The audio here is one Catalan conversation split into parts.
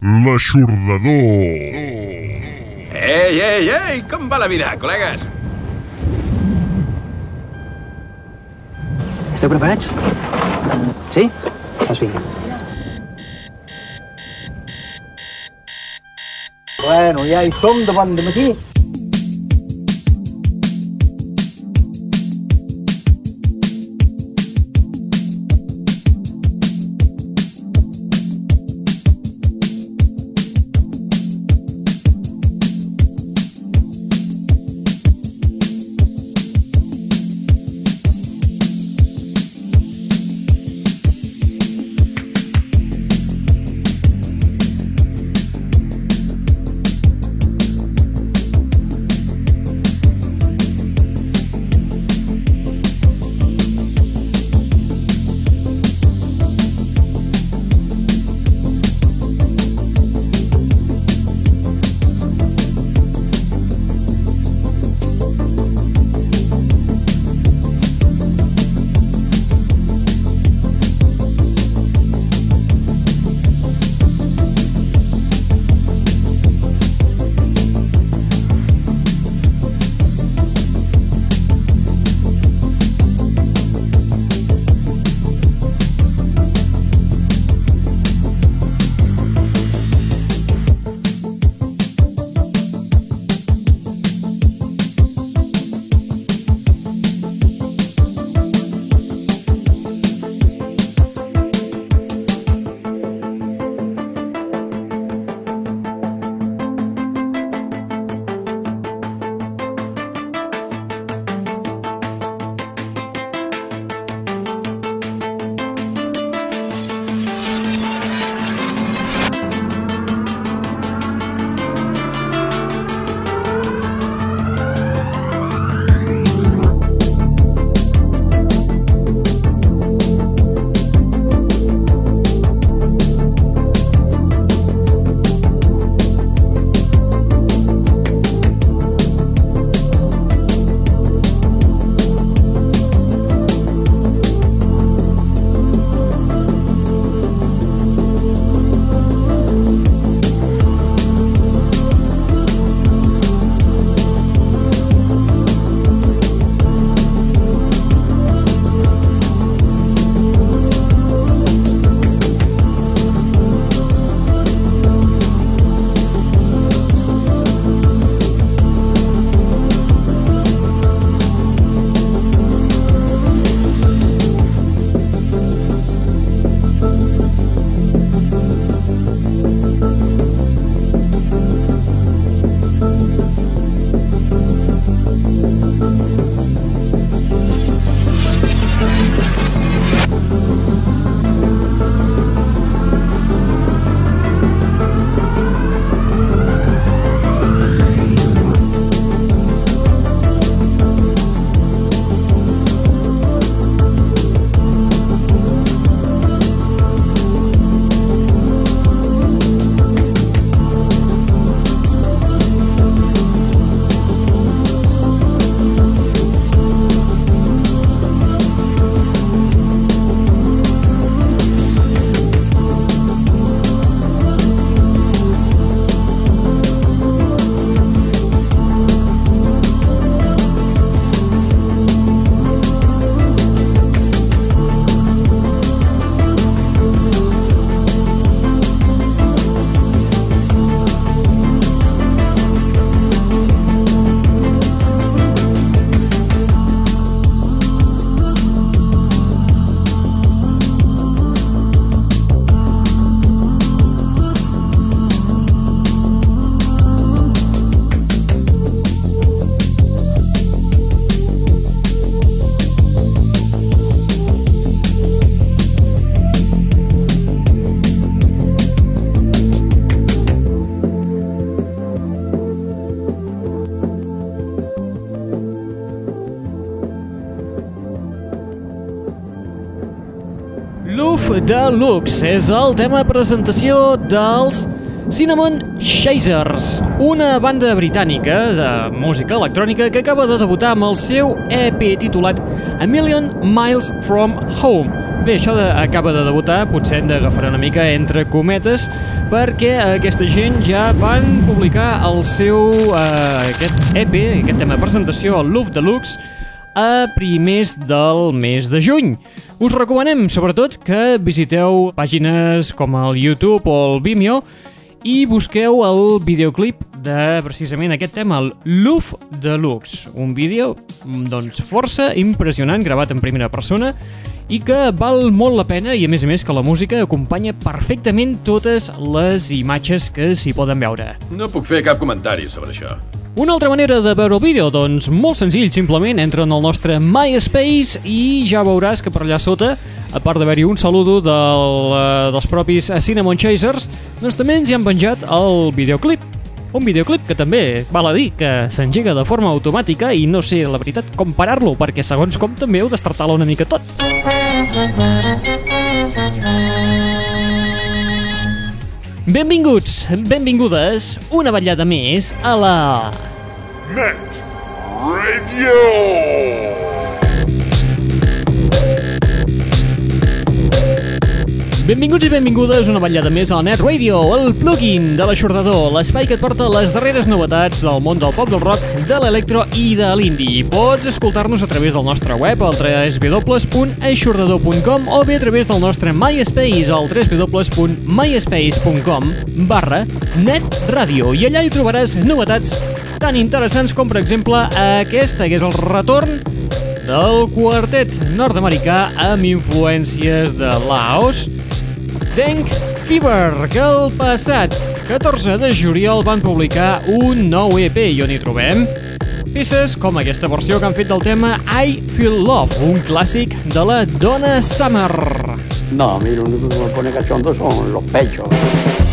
L'aixordador. Ei, ei, ei! Com va la vida, col·legues? Esteu preparats? Sí? Doncs vinga. Bueno, ja hi som de bon matí. De Lux és el tema de presentació dels Cinnamon Chasers, una banda britànica de música electrònica que acaba de debutar amb el seu EP titulat A Million Miles From Home. Bé, això de, acaba de debutar, potser hem d'agafar una mica entre cometes, perquè aquesta gent ja van publicar el seu eh, aquest EP, aquest tema de presentació, el Love Deluxe, a primers del mes de juny. Us recomanem, sobretot, que visiteu pàgines com el YouTube o el Vimeo i busqueu el videoclip de precisament aquest tema, el Luf Deluxe, un vídeo doncs, força impressionant, gravat en primera persona i que val molt la pena i a més a més que la música acompanya perfectament totes les imatges que s'hi poden veure. No puc fer cap comentari sobre això. Una altra manera de veure el vídeo? Doncs molt senzill, simplement entra en el nostre MySpace i ja veuràs que per allà sota, a part d'haver-hi un saludo del, uh, dels propis Cinnamon Chasers, doncs també ens hi han penjat el videoclip. Un videoclip que també, val a dir, que s'engega de forma automàtica i no sé, la veritat, com parar-lo, perquè segons com també heu d'estartar-lo una mica tot. Benvinguts, benvingudes, una vetllada més a la... Net Radio! Benvinguts i benvingudes una vetllada més al Net Radio, el plugin de l'aixordador, l'espai que et porta les darreres novetats del món del pop del rock, de l'electro i de l'indie. Pots escoltar-nos a través del nostre web, al www.aixordador.com o bé a través del nostre MySpace, al www.myspace.com barra netradio. I allà hi trobaràs novetats tan interessants com, per exemple, aquesta, que és el retorn del quartet nord-americà amb influències de Laos, Tank Fever, que el passat 14 de juliol van publicar un nou EP i on hi trobem peces com aquesta versió que han fet del tema I Feel Love, un clàssic de la Donna Summer. No, a mí lo que me pone cachondo son los pechos.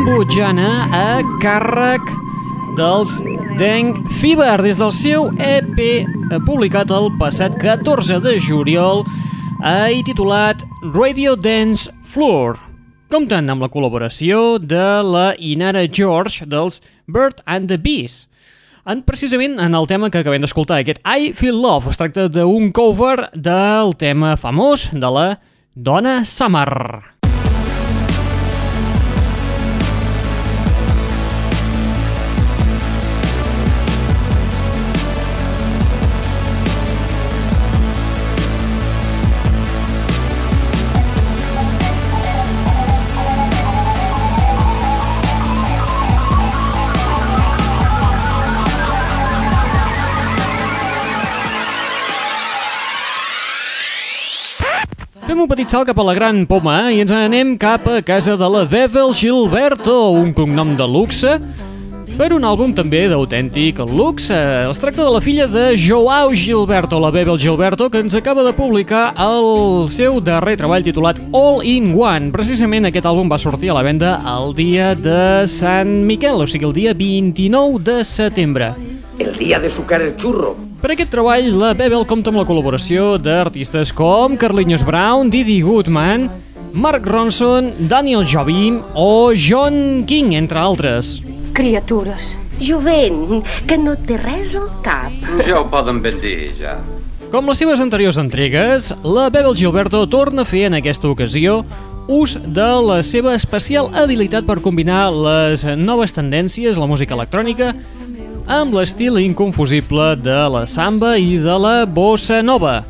Cambodjana a càrrec dels Deng Fever des del seu EP eh, publicat el passat 14 de juliol i titulat Radio Dance Floor compten amb la col·laboració de la Inara George dels Bird and the Bees en, precisament en el tema que acabem d'escoltar, aquest I Feel Love. Es tracta d'un cover del tema famós de la Donna Summer. Fem un petit salt cap a la Gran Poma i ens anem cap a casa de la Bevel Gilberto, un cognom de luxe, per un àlbum també d'autèntic luxe. Es tracta de la filla de Joao Gilberto, la Bevel Gilberto, que ens acaba de publicar el seu darrer treball titulat All in One. Precisament aquest àlbum va sortir a la venda el dia de Sant Miquel, o sigui, el dia 29 de setembre. El dia de sucar el xurro. Per aquest treball, la Bebel compta amb la col·laboració d'artistes com Carlinhos Brown, Didi Goodman, Mark Ronson, Daniel Jobim o John King, entre altres. Criatures. Jovent, que no té res al cap. Ja ho poden ben dir, ja. Com les seves anteriors entregues, la Bebel Gilberto torna a fer en aquesta ocasió ús de la seva especial habilitat per combinar les noves tendències, la música electrònica, amb l'estil inconfusible de la samba i de la bossa nova.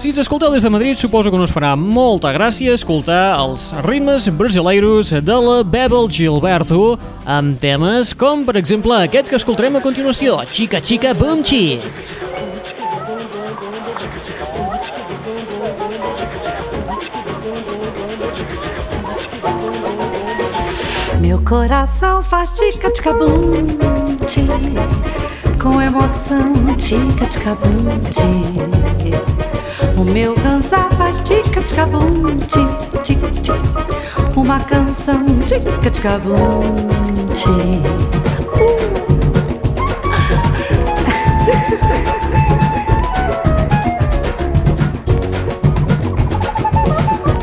Si ens escolteu des de Madrid, suposo que no us farà molta gràcia escoltar els ritmes brasileiros de la Bebel Gilberto amb temes com, per exemple, aquest que escoltarem a continuació, Chica Chica Boom Chick. Meu coração faz tica-tica-bum Com emoção, tica-tica-bum O meu ganzá faz tica tica bum, tic tica tica Uma canção tica tica bum,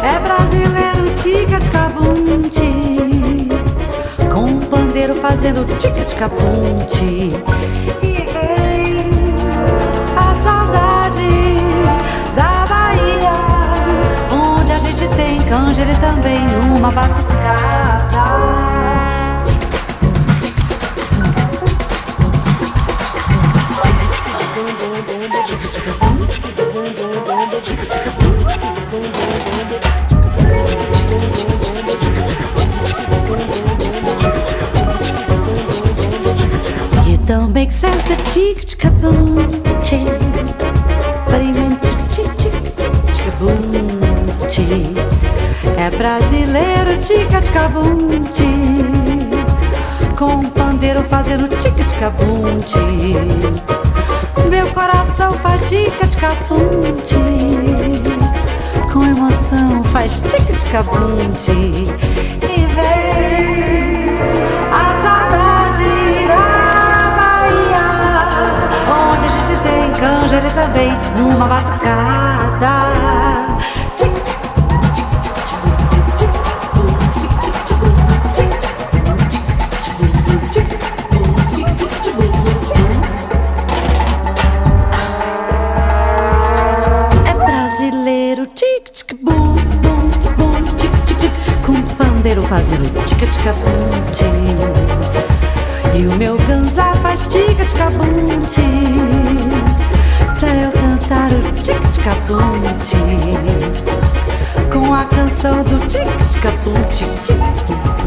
É brasileiro tica de cabunte Com um pandeiro fazendo tica de cabunte canja, ele também numa batucada You don't make sense the chick chicka boom chick But he meant to chick chick chick chicka boom chick É brasileiro tica boom chick Com pandeiro fazendo tica boom chick Meu coração faz tica boom chick Com emoção faz tica boom chick E vem a saudade da Bahia Onde a gente tem canja também numa batucada fazendo tica tica bunti. E o meu ganza faz tica tica bunti. Pra eu cantar o tica tica bunti. Com a canção do tica tica bunti. Tic,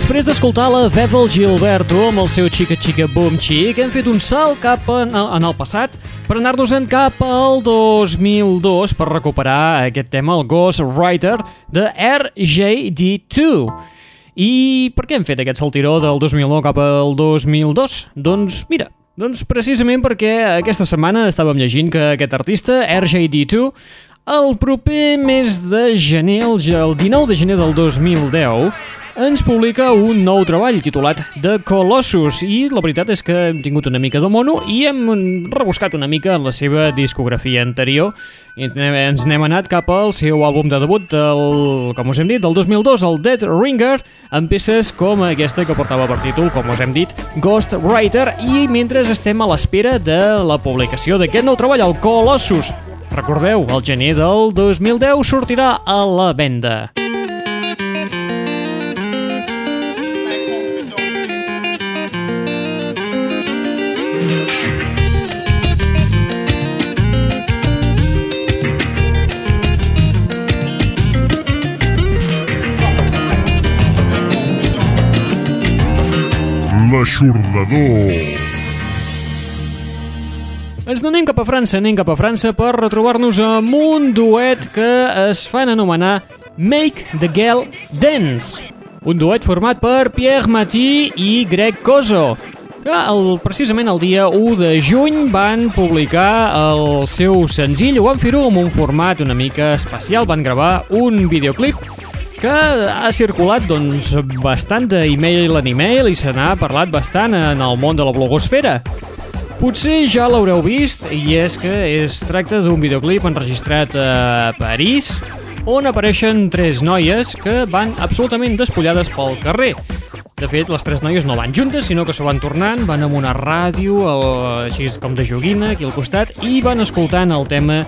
Després d'escoltar la Bevel Gilberto amb el seu Chica Chica Boom Chic, hem fet un salt cap en, en el passat per anar-nos-en cap al 2002 per recuperar aquest tema, el Ghost Writer de RJD2. I per què hem fet aquest saltiró del 2009 cap al 2002? Doncs mira, doncs precisament perquè aquesta setmana estàvem llegint que aquest artista, RJD2, el proper mes de gener, el 19 de gener del 2010, ens publica un nou treball titulat The Colossus i la veritat és que hem tingut una mica de mono i hem rebuscat una mica en la seva discografia anterior i ens n'hem anat cap al seu àlbum de debut del, com us hem dit, del 2002, el Dead Ringer, amb peces com aquesta que portava per títol, com us hem dit, Ghost Writer i mentre estem a l'espera de la publicació d'aquest nou treball, el Colossus. Recordeu, el gener del 2010 sortirà a la venda. L'aixordador. Ens n'anem cap a França, anem cap a França per retrobar-nos amb un duet que es fan anomenar Make the Girl Dance. Un duet format per Pierre Matí i Greg Coso, que el, precisament el dia 1 de juny van publicar el seu senzill, ho van fer-ho amb un format una mica especial, van gravar un videoclip que ha circulat doncs, bastant d'e-mail en e-mail i se n'ha parlat bastant en el món de la blogosfera. Potser ja l'haureu vist, i és que es tracta d'un videoclip enregistrat a París, on apareixen tres noies que van absolutament despullades pel carrer. De fet, les tres noies no van juntes, sinó que s'ho van tornant, van amb una ràdio, així com de joguina, aquí al costat, i van escoltant el tema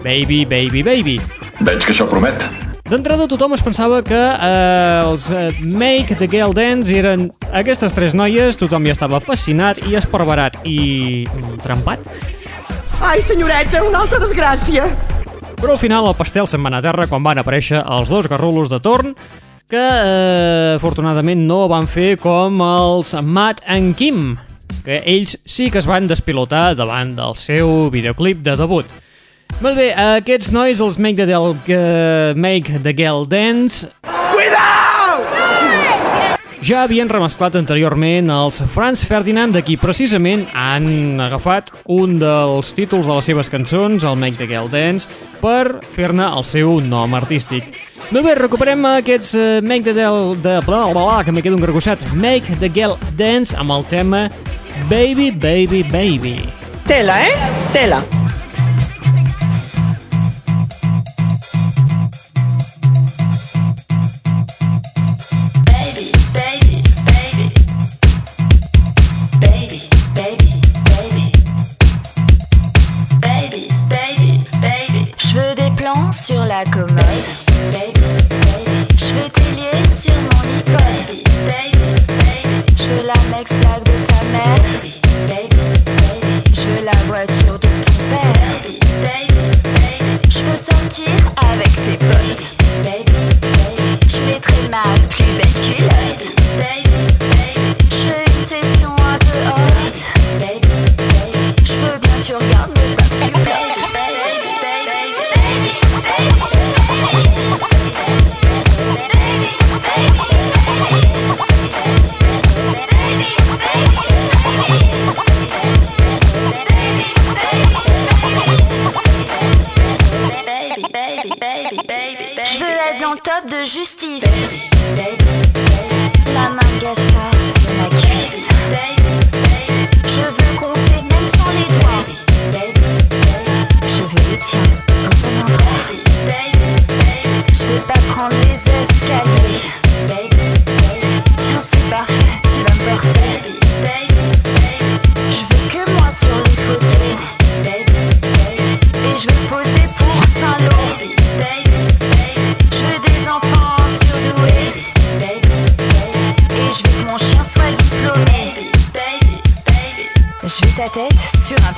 Baby, Baby, Baby. Veig que això promet. D'entrada tothom es pensava que eh, els eh, Make the Girl Dance eren aquestes tres noies, tothom ja estava fascinat i esparverat i mm, trempat. Ai, senyoreta, una altra desgràcia. Però al final el pastel se'n va anar a terra quan van aparèixer els dos garrulos de torn que eh, afortunadament no van fer com els Matt and Kim, que ells sí que es van despilotar davant del seu videoclip de debut. Molt bé, aquests nois, els Make the, Del, uh, Make the Girl Dance... Cuidao! Ja havien remesclat anteriorment els Franz Ferdinand, de qui precisament han agafat un dels títols de les seves cançons, el Make the Girl Dance, per fer-ne el seu nom artístic. Molt bé, recuperem aquests uh, Make the Del... De, bla, bla, bla, que m'he quedat un gargossat. Make the Girl Dance amb el tema Baby, Baby, Baby. Tela, eh? Tela. sur la commode.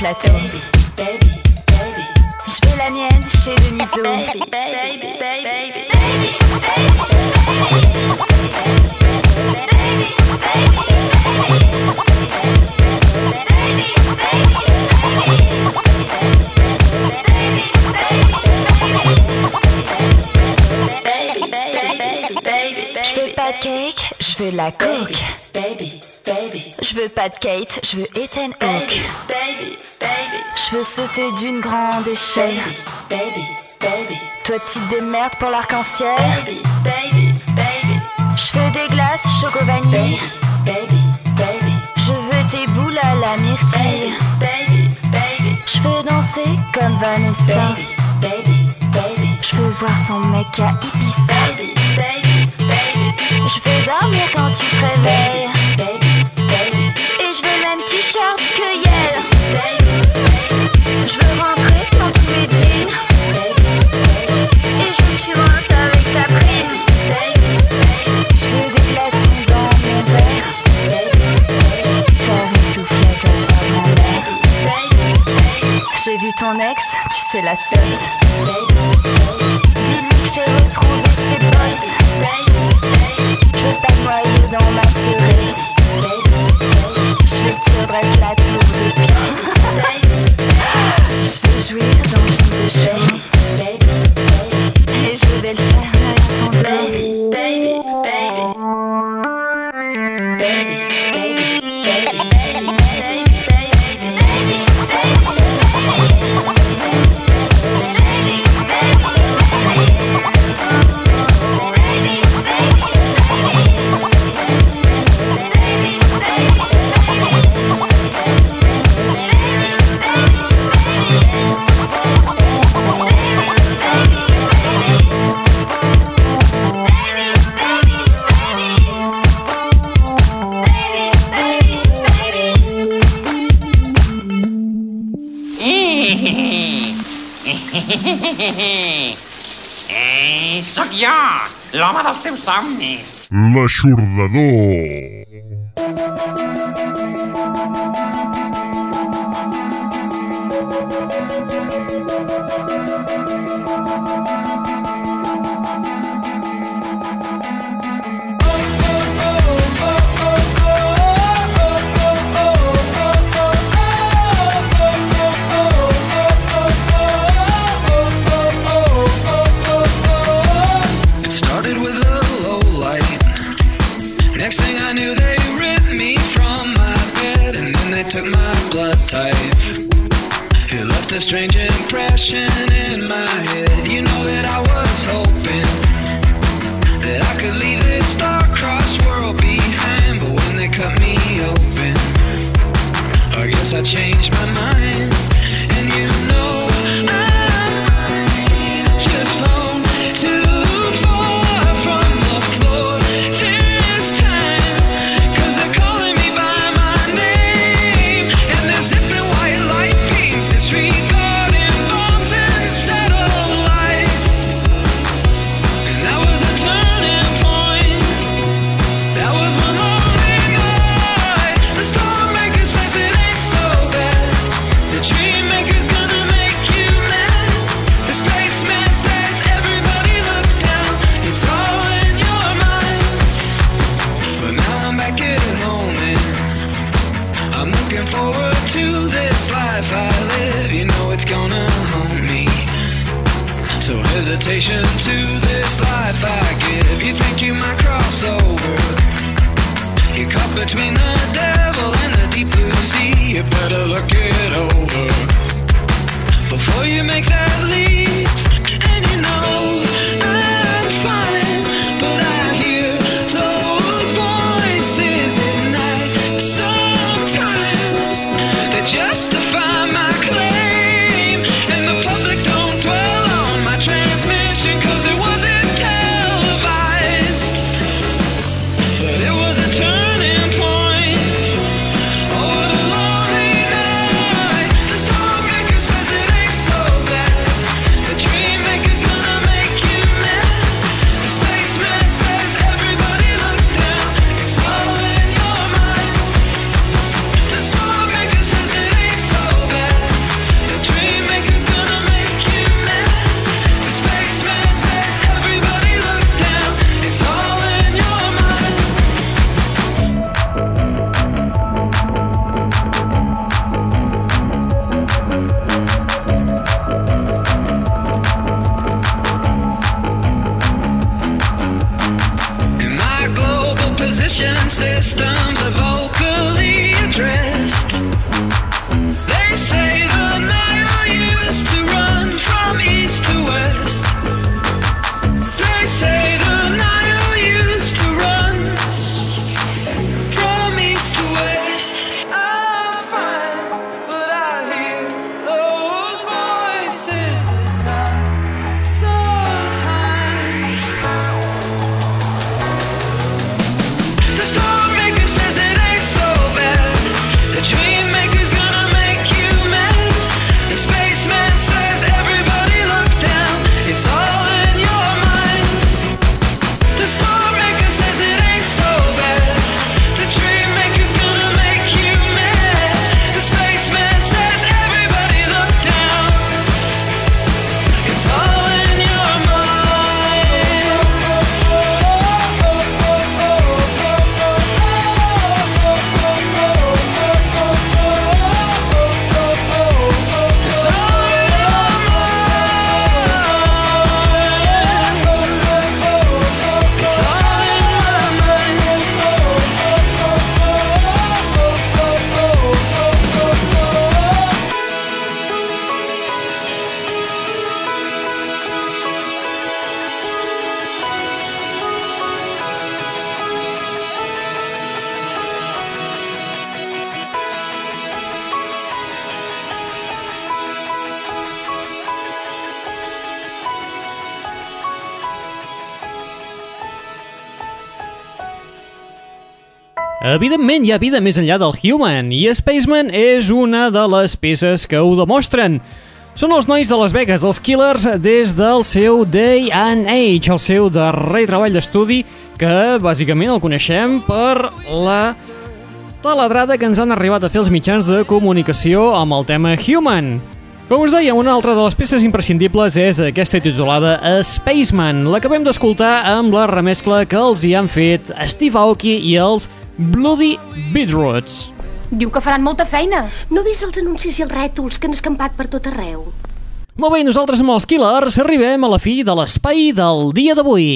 plateau. Je veux la mienne chez Deniso. Baby, baby, Je veux pas de cake, je veux la coke. Je veux pas de Kate, je veux Ethan Hawke. Je veux sauter d'une grande échelle. Baby, baby. Toi, tu te démerdes pour l'arc-en-ciel. Baby, baby, baby. Je veux des glaces choco vanille. Baby, baby, Je veux tes boules à la myrtille. Baby, baby, Je veux danser comme Vanessa. Baby, baby. Je veux voir son mec à Ibiza. Baby, baby. Je veux dormir quand tu te réveilles. Baby, baby. Et je veux même t-shirt que la 7. Ei, sóc jo, l'home dels teus somnis. L'aixordador. strange impression. Evidentment hi ha vida més enllà del Human i Spaceman és una de les peces que ho demostren. Són els nois de Las Vegas, els Killers, des del seu Day and Age, el seu darrer treball d'estudi, que bàsicament el coneixem per la taladrada que ens han arribat a fer els mitjans de comunicació amb el tema Human. Com us deia, una altra de les peces imprescindibles és aquesta titulada Spaceman. L'acabem d'escoltar amb la remescla que els hi han fet Steve Aoki i els Bloody Beetroots. Diu que faran molta feina. No ves els anuncis i els rètols que han escampat per tot arreu? Molt bé, nosaltres amb els Killers arribem a la fi de l'espai del dia d'avui.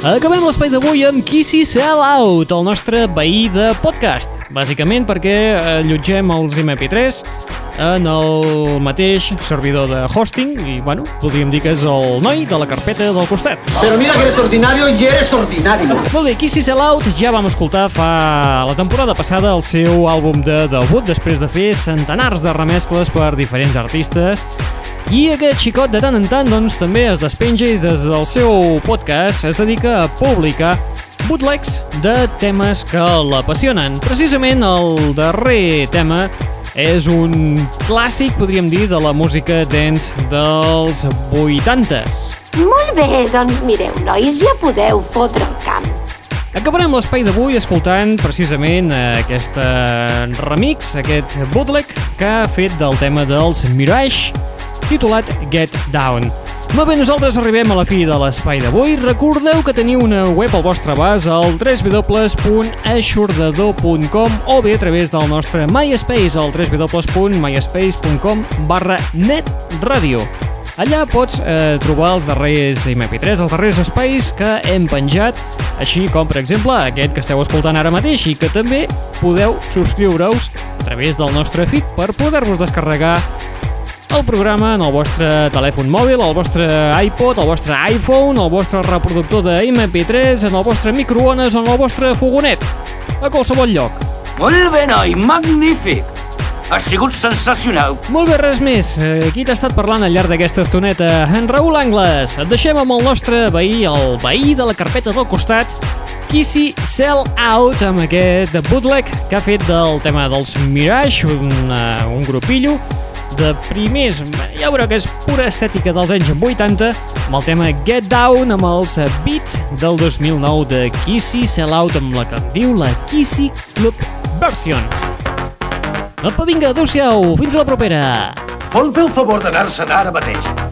Acabem l'espai d'avui amb Kissy Sell Out, el nostre veí de podcast. Bàsicament perquè allotgem els MP3 en el mateix servidor de hosting i, bueno, podríem dir que és el noi de la carpeta del costat. Pero mira que eres ordinario y eres ordinario. Molt bé, Kissy Sell Out ja vam escoltar fa la temporada passada el seu àlbum de debut després de fer centenars de remescles per diferents artistes i aquest xicot de tant en tant doncs, també es despenja i des del seu podcast es dedica a publicar bootlegs de temes que l'apassionen. Precisament el darrer tema és un clàssic, podríem dir, de la música dance dels 80s. Molt bé, doncs mireu, nois, ja podeu fotre el camp. Acabarem l'espai d'avui escoltant precisament aquest remix, aquest bootleg que ha fet del tema dels Mirage, titulat Get Down. Molt bé, nosaltres arribem a la fi de l'espai d'avui. Recordeu que teniu una web al vostre abast al www.aixordador.com o bé a través del nostre MySpace al www.myspace.com barra netradio. Allà pots eh, trobar els darrers MP3, els darrers espais que hem penjat, així com, per exemple, aquest que esteu escoltant ara mateix i que també podeu subscriure-us a través del nostre feed per poder-vos descarregar el programa en el vostre telèfon mòbil, el vostre iPod, el vostre iPhone, el vostre reproductor de MP3, en el vostre microones o en el vostre fogonet. A qualsevol lloc. Molt bé, noi, magnífic! Ha sigut sensacional. Molt bé, res més. Eh, Qui t'ha estat parlant al llarg d'aquesta estoneta? En Raül Angles. Et deixem amb el nostre veí, el veí de la carpeta del costat, Kissy Sell Out, amb aquest bootleg que ha fet del tema dels Mirage, un, uh, un grupillo de primers, ja veureu que és pura estètica dels anys 80, amb el tema Get Down, amb els beats del 2009 de Kissy Sell Out, amb la que diu la Kissy Club Version. Apa, vinga, adeu-siau, fins a la propera. Vol fer el favor d'anar-se'n ara mateix?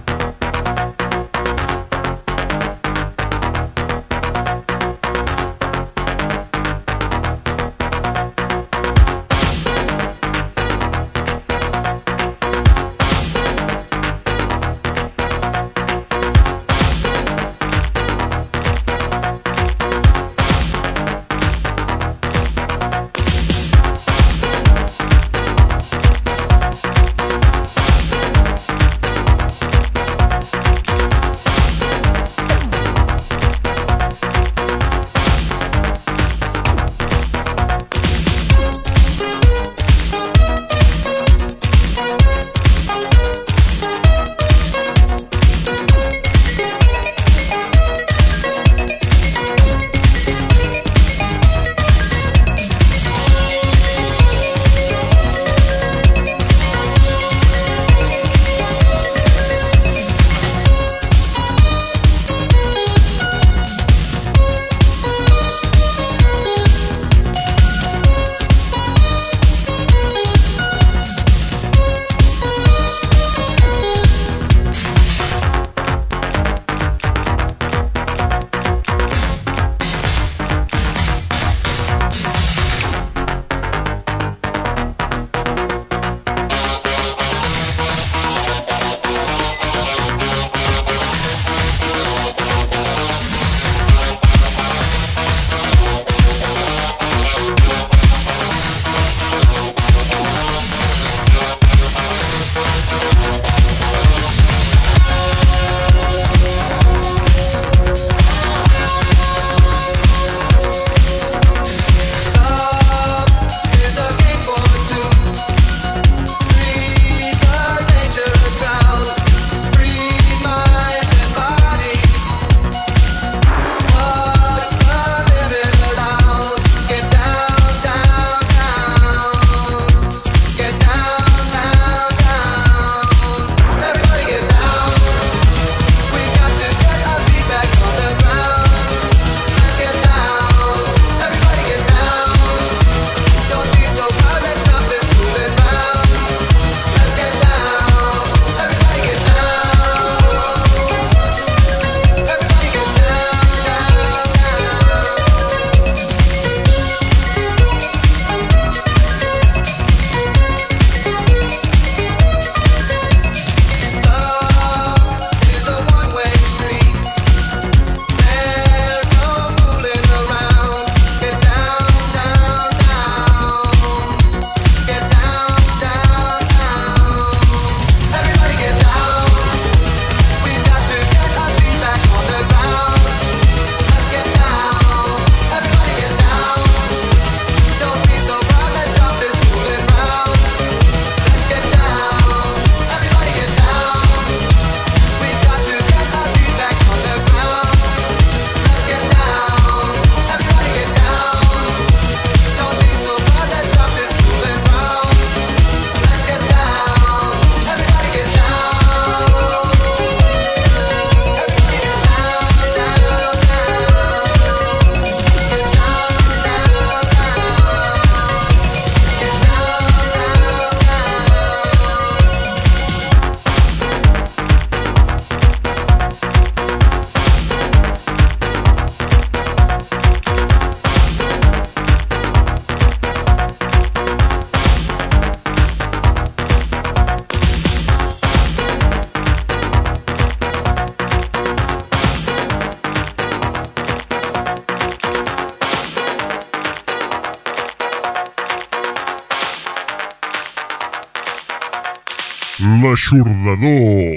L'aixordador.